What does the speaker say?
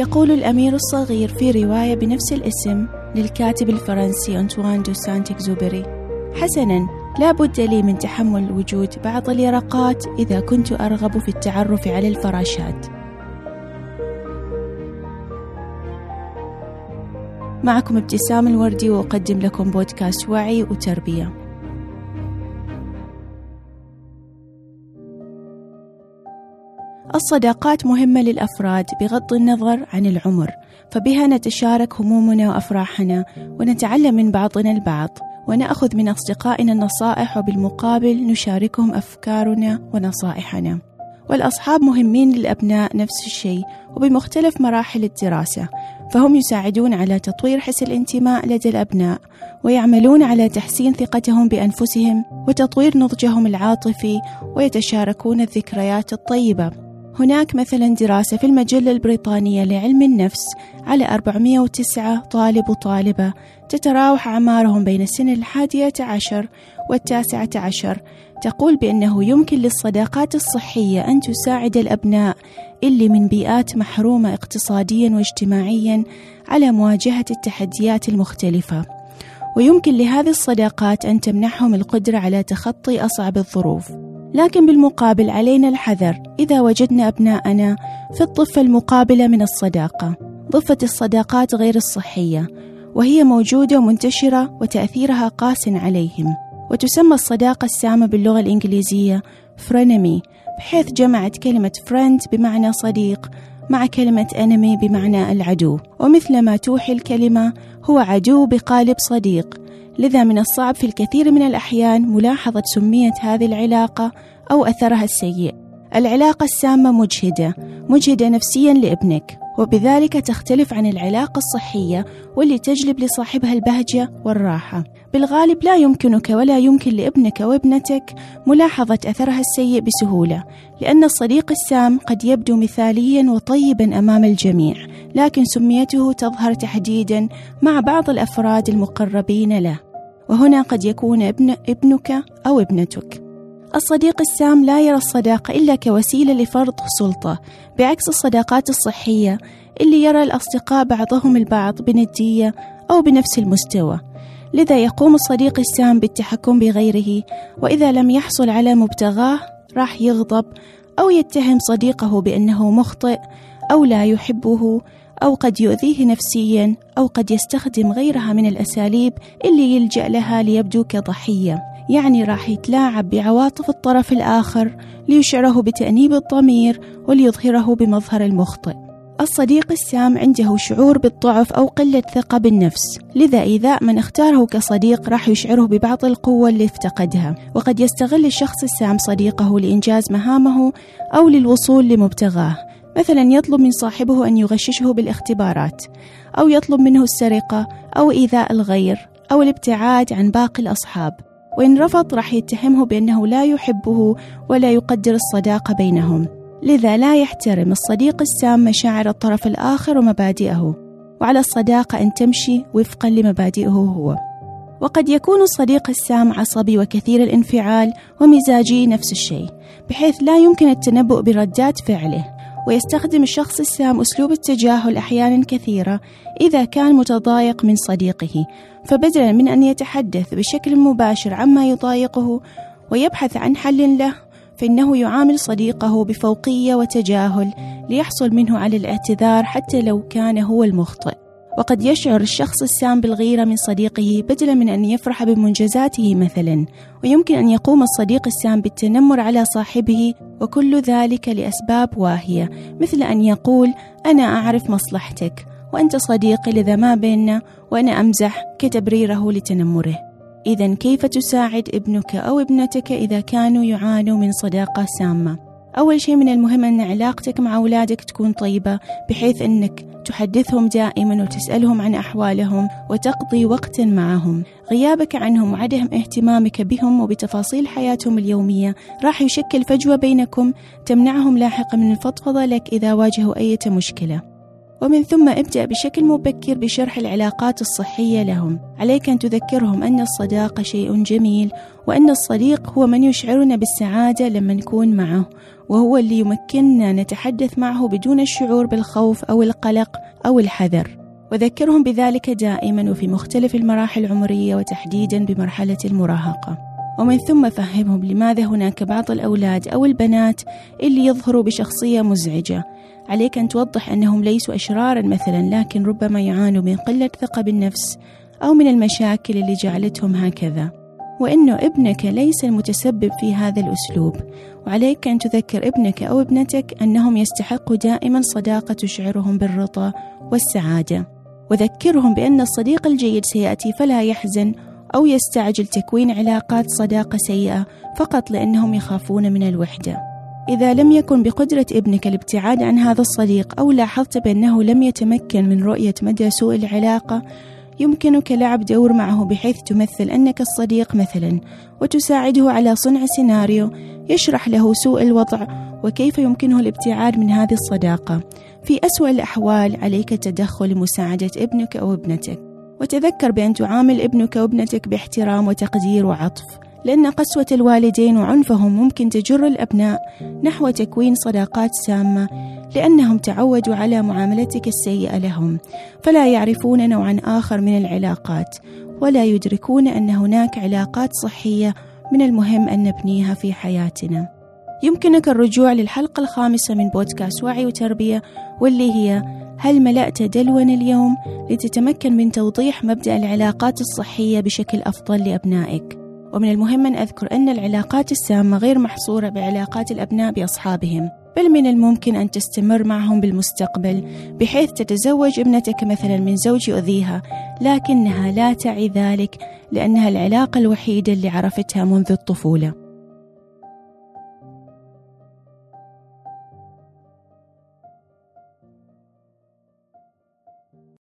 يقول الأمير الصغير في رواية بنفس الاسم للكاتب الفرنسي أنطوان دو سانت إكزوبري حسنا لا بد لي من تحمل وجود بعض اليرقات إذا كنت أرغب في التعرف على الفراشات. معكم ابتسام الوردي وأقدم لكم بودكاست وعي وتربية. الصداقات مهمة للأفراد بغض النظر عن العمر فبها نتشارك همومنا وأفراحنا ونتعلم من بعضنا البعض ونأخذ من أصدقائنا النصائح وبالمقابل نشاركهم أفكارنا ونصائحنا. والأصحاب مهمين للأبناء نفس الشيء وبمختلف مراحل الدراسة فهم يساعدون على تطوير حس الانتماء لدى الأبناء ويعملون على تحسين ثقتهم بأنفسهم وتطوير نضجهم العاطفي ويتشاركون الذكريات الطيبة. هناك مثلا دراسة في المجلة البريطانية لعلم النفس على 409 طالب وطالبة تتراوح أعمارهم بين السن الحادية عشر والتاسعة عشر. تقول بأنه يمكن للصداقات الصحية أن تساعد الأبناء اللي من بيئات محرومة اقتصاديا واجتماعيا على مواجهة التحديات المختلفة. ويمكن لهذه الصداقات أن تمنحهم القدرة على تخطي أصعب الظروف. لكن بالمقابل علينا الحذر إذا وجدنا أبناءنا في الضفة المقابلة من الصداقة. ضفة الصداقات غير الصحية وهي موجودة ومنتشرة وتأثيرها قاس عليهم. وتسمى الصداقة السامة باللغة الإنجليزية فرينمي بحيث جمعت كلمة فريند بمعنى صديق مع كلمة انمي بمعنى العدو. ومثل ما توحي الكلمة هو عدو بقالب صديق. لذا من الصعب في الكثير من الأحيان ملاحظة سمية هذه العلاقة أو أثرها السيء. العلاقة السامة مجهدة مجهدة نفسيا لابنك وبذلك تختلف عن العلاقة الصحية واللي تجلب لصاحبها البهجة والراحة. بالغالب لا يمكنك ولا يمكن لابنك أو ابنتك ملاحظة أثرها السيء بسهولة لأن الصديق السام قد يبدو مثاليا وطيبا أمام الجميع لكن سميته تظهر تحديدا مع بعض الأفراد المقربين له. وهنا قد يكون ابن ابنك أو ابنتك. الصديق السام لا يرى الصداقة إلا كوسيلة لفرض سلطة بعكس الصداقات الصحية اللي يرى الأصدقاء بعضهم البعض بندية أو بنفس المستوى. لذا يقوم الصديق السام بالتحكم بغيره وإذا لم يحصل على مبتغاه راح يغضب أو يتهم صديقه بأنه مخطئ أو لا يحبه أو قد يؤذيه نفسيا أو قد يستخدم غيرها من الأساليب اللي يلجأ لها ليبدو كضحية يعني راح يتلاعب بعواطف الطرف الآخر ليشعره بتأنيب الضمير وليظهره بمظهر المخطئ. الصديق السام عنده شعور بالضعف أو قلة ثقة بالنفس لذا إيذاء من اختاره كصديق راح يشعره ببعض القوة اللي افتقدها. وقد يستغل الشخص السام صديقه لإنجاز مهامه أو للوصول لمبتغاه. مثلا يطلب من صاحبه أن يغششه بالاختبارات أو يطلب منه السرقة أو إيذاء الغير أو الابتعاد عن باقي الأصحاب. وإن رفض راح يتهمه بأنه لا يحبه ولا يقدر الصداقة بينهم. لذا لا يحترم الصديق السام مشاعر الطرف الآخر ومبادئه. وعلى الصداقة أن تمشي وفقا لمبادئه هو. وقد يكون الصديق السام عصبي وكثير الانفعال ومزاجي نفس الشيء بحيث لا يمكن التنبؤ بردات فعله. ويستخدم الشخص السام أسلوب التجاهل أحيانا كثيرة إذا كان متضايق من صديقه فبدلا من أن يتحدث بشكل مباشر عما يضايقه ويبحث عن حل له فإنه يعامل صديقه بفوقية وتجاهل ليحصل منه على الاعتذار حتى لو كان هو المخطئ. وقد يشعر الشخص السام بالغيرة من صديقه بدلا من أن يفرح بمنجزاته مثلا ويمكن أن يقوم الصديق السام بالتنمر على صاحبه وكل ذلك لأسباب واهية مثل أن يقول أنا أعرف مصلحتك وأنت صديقي لذا ما بيننا وأنا أمزح كتبريره لتنمره إذا كيف تساعد ابنك أو ابنتك إذا كانوا يعانوا من صداقة سامة؟ أول شيء من المهم أن علاقتك مع أولادك تكون طيبة بحيث أنك تحدثهم دائما وتسألهم عن أحوالهم وتقضي وقتا معهم. غيابك عنهم وعدم اهتمامك بهم وبتفاصيل حياتهم اليومية راح يشكل فجوة بينكم تمنعهم لاحقا من الفضفضة لك إذا واجهوا أي مشكلة. ومن ثم ابدأ بشكل مبكر بشرح العلاقات الصحية لهم. عليك أن تذكرهم أن الصداقة شيء جميل وأن الصديق هو من يشعرنا بالسعادة لما نكون معه وهو اللي يمكننا نتحدث معه بدون الشعور بالخوف أو القلق أو الحذر. وذكرهم بذلك دائما وفي مختلف المراحل العمرية وتحديدا بمرحلة المراهقة. ومن ثم فهمهم لماذا هناك بعض الأولاد أو البنات اللي يظهروا بشخصية مزعجة. عليك أن توضح أنهم ليسوا أشرارا مثلا لكن ربما يعانوا من قلة ثقة بالنفس أو من المشاكل اللي جعلتهم هكذا. وأنه ابنك ليس المتسبب في هذا الأسلوب. وعليك أن تذكر ابنك أو ابنتك أنهم يستحقوا دائما صداقة تشعرهم بالرضا والسعادة. وذكرهم بأن الصديق الجيد سيأتي فلا يحزن أو يستعجل تكوين علاقات صداقة سيئة فقط لأنهم يخافون من الوحدة. إذا لم يكن بقدرة ابنك الابتعاد عن هذا الصديق أو لاحظت بأنه لم يتمكن من رؤية مدى سوء العلاقة يمكنك لعب دور معه بحيث تمثل أنك الصديق مثلا وتساعده على صنع سيناريو يشرح له سوء الوضع وكيف يمكنه الابتعاد من هذه الصداقة. في أسوأ الأحوال عليك التدخل لمساعدة ابنك أو ابنتك. وتذكر بأن تعامل ابنك وابنتك باحترام وتقدير وعطف لأن قسوة الوالدين وعنفهم ممكن تجر الأبناء نحو تكوين صداقات سامة لأنهم تعودوا على معاملتك السيئة لهم فلا يعرفون نوعا آخر من العلاقات ولا يدركون أن هناك علاقات صحية من المهم أن نبنيها في حياتنا. يمكنك الرجوع للحلقة الخامسة من بودكاست وعي وتربية واللي هي هل ملأت دلوا اليوم لتتمكن من توضيح مبدأ العلاقات الصحية بشكل أفضل لأبنائك؟ ومن المهم أن أذكر أن العلاقات السامة غير محصورة بعلاقات الأبناء بأصحابهم بل من الممكن أن تستمر معهم بالمستقبل بحيث تتزوج ابنتك مثلا من زوج يؤذيها لكنها لا تعي ذلك لأنها العلاقة الوحيدة اللي عرفتها منذ الطفولة.